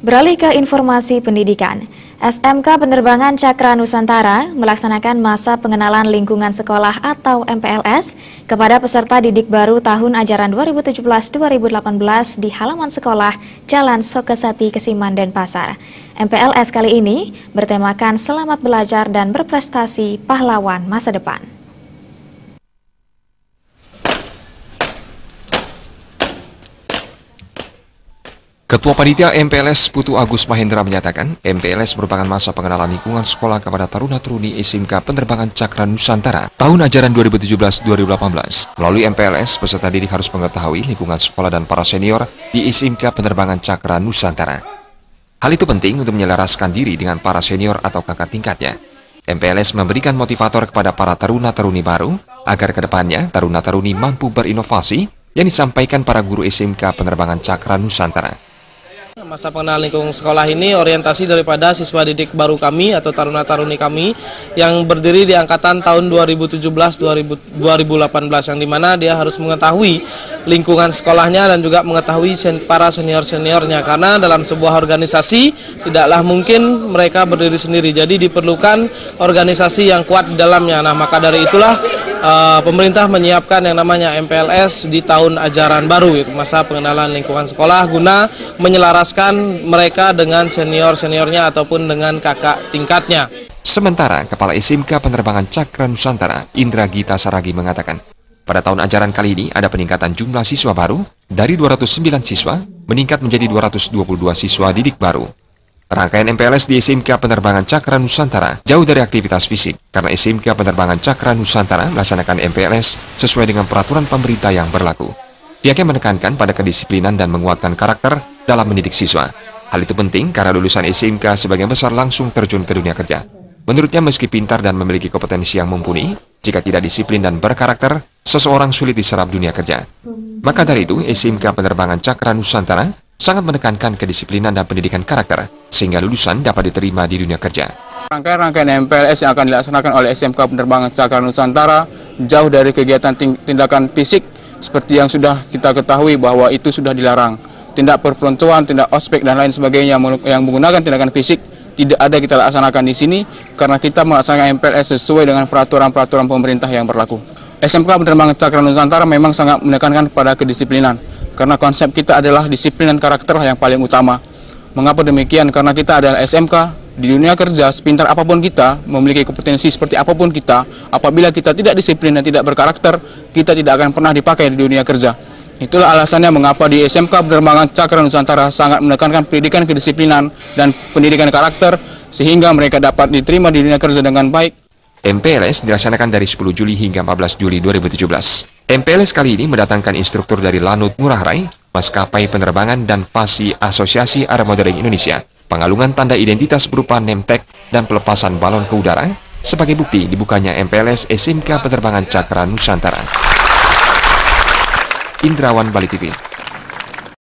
Beralih ke informasi pendidikan, SMK Penerbangan Cakra Nusantara melaksanakan masa pengenalan lingkungan sekolah atau MPLS kepada peserta didik baru tahun ajaran 2017-2018 di halaman sekolah Jalan Sokesati, Kesiman, Denpasar. MPLS kali ini bertemakan selamat belajar dan berprestasi pahlawan masa depan. Ketua Panitia MPLS Putu Agus Mahendra menyatakan, MPLS merupakan masa pengenalan lingkungan sekolah kepada taruna-taruni SMK Penerbangan Cakra Nusantara tahun ajaran 2017-2018. Melalui MPLS, peserta didik harus mengetahui lingkungan sekolah dan para senior di SMK Penerbangan Cakra Nusantara. Hal itu penting untuk menyelaraskan diri dengan para senior atau kakak tingkatnya. MPLS memberikan motivator kepada para taruna-taruni baru agar ke depannya taruna-taruni mampu berinovasi yang disampaikan para guru SMK Penerbangan Cakra Nusantara. Masa pengenalan lingkungan sekolah ini orientasi daripada siswa didik baru kami atau taruna-taruni kami yang berdiri di angkatan tahun 2017-2018 yang di mana dia harus mengetahui lingkungan sekolahnya dan juga mengetahui para senior-seniornya. Karena dalam sebuah organisasi tidaklah mungkin mereka berdiri sendiri. Jadi diperlukan organisasi yang kuat di dalamnya. Nah maka dari itulah uh, pemerintah menyiapkan yang namanya MPLS di tahun ajaran baru itu masa pengenalan lingkungan sekolah guna menyelaraskan mereka dengan senior-seniornya ataupun dengan kakak tingkatnya. Sementara Kepala SMK Penerbangan Cakra Nusantara Indra Gita Saragi mengatakan, pada tahun ajaran kali ini ada peningkatan jumlah siswa baru dari 209 siswa meningkat menjadi 222 siswa didik baru. Rangkaian MPLS di SMK Penerbangan Cakra Nusantara jauh dari aktivitas fisik karena SMK Penerbangan Cakra Nusantara melaksanakan MPLS sesuai dengan peraturan pemerintah yang berlaku. Pihaknya menekankan pada kedisiplinan dan menguatkan karakter dalam mendidik siswa. Hal itu penting karena lulusan SMK sebagian besar langsung terjun ke dunia kerja. Menurutnya meski pintar dan memiliki kompetensi yang mumpuni, jika tidak disiplin dan berkarakter, seseorang sulit diserap dunia kerja. Maka dari itu, SMK Penerbangan Cakra Nusantara sangat menekankan kedisiplinan dan pendidikan karakter, sehingga lulusan dapat diterima di dunia kerja. Rangkaian-rangkaian MPLS yang akan dilaksanakan oleh SMK Penerbangan Cakra Nusantara jauh dari kegiatan tindakan fisik seperti yang sudah kita ketahui bahwa itu sudah dilarang. Tindak perpeloncoan, tindak ospek dan lain sebagainya yang menggunakan tindakan fisik tidak ada kita laksanakan di sini karena kita melaksanakan MPLS sesuai dengan peraturan-peraturan pemerintah yang berlaku. SMK Penerbangan Cakra Nusantara memang sangat menekankan pada kedisiplinan karena konsep kita adalah disiplin dan karakter yang paling utama. Mengapa demikian? Karena kita adalah SMK, di dunia kerja, sepintar apa pun kita, memiliki kompetensi seperti apa pun kita, apabila kita tidak disiplin dan tidak berkarakter, kita tidak akan pernah dipakai di dunia kerja. Itulah alasannya mengapa di SMK Penerbangan Cakra Nusantara sangat menekankan pendidikan kedisiplinan dan pendidikan karakter, sehingga mereka dapat diterima di dunia kerja dengan baik. MPLS dilaksanakan dari 10 Juli hingga 14 Juli 2017. MPLS kali ini mendatangkan instruktur dari Lanut Murah Rai, Maskapai Penerbangan dan Fasi Asosiasi Aeromodeling Indonesia, pengalungan tanda identitas berupa nemtek dan pelepasan balon ke udara sebagai bukti dibukanya MPLS SMK Penerbangan Cakra Nusantara. Indrawan Bali TV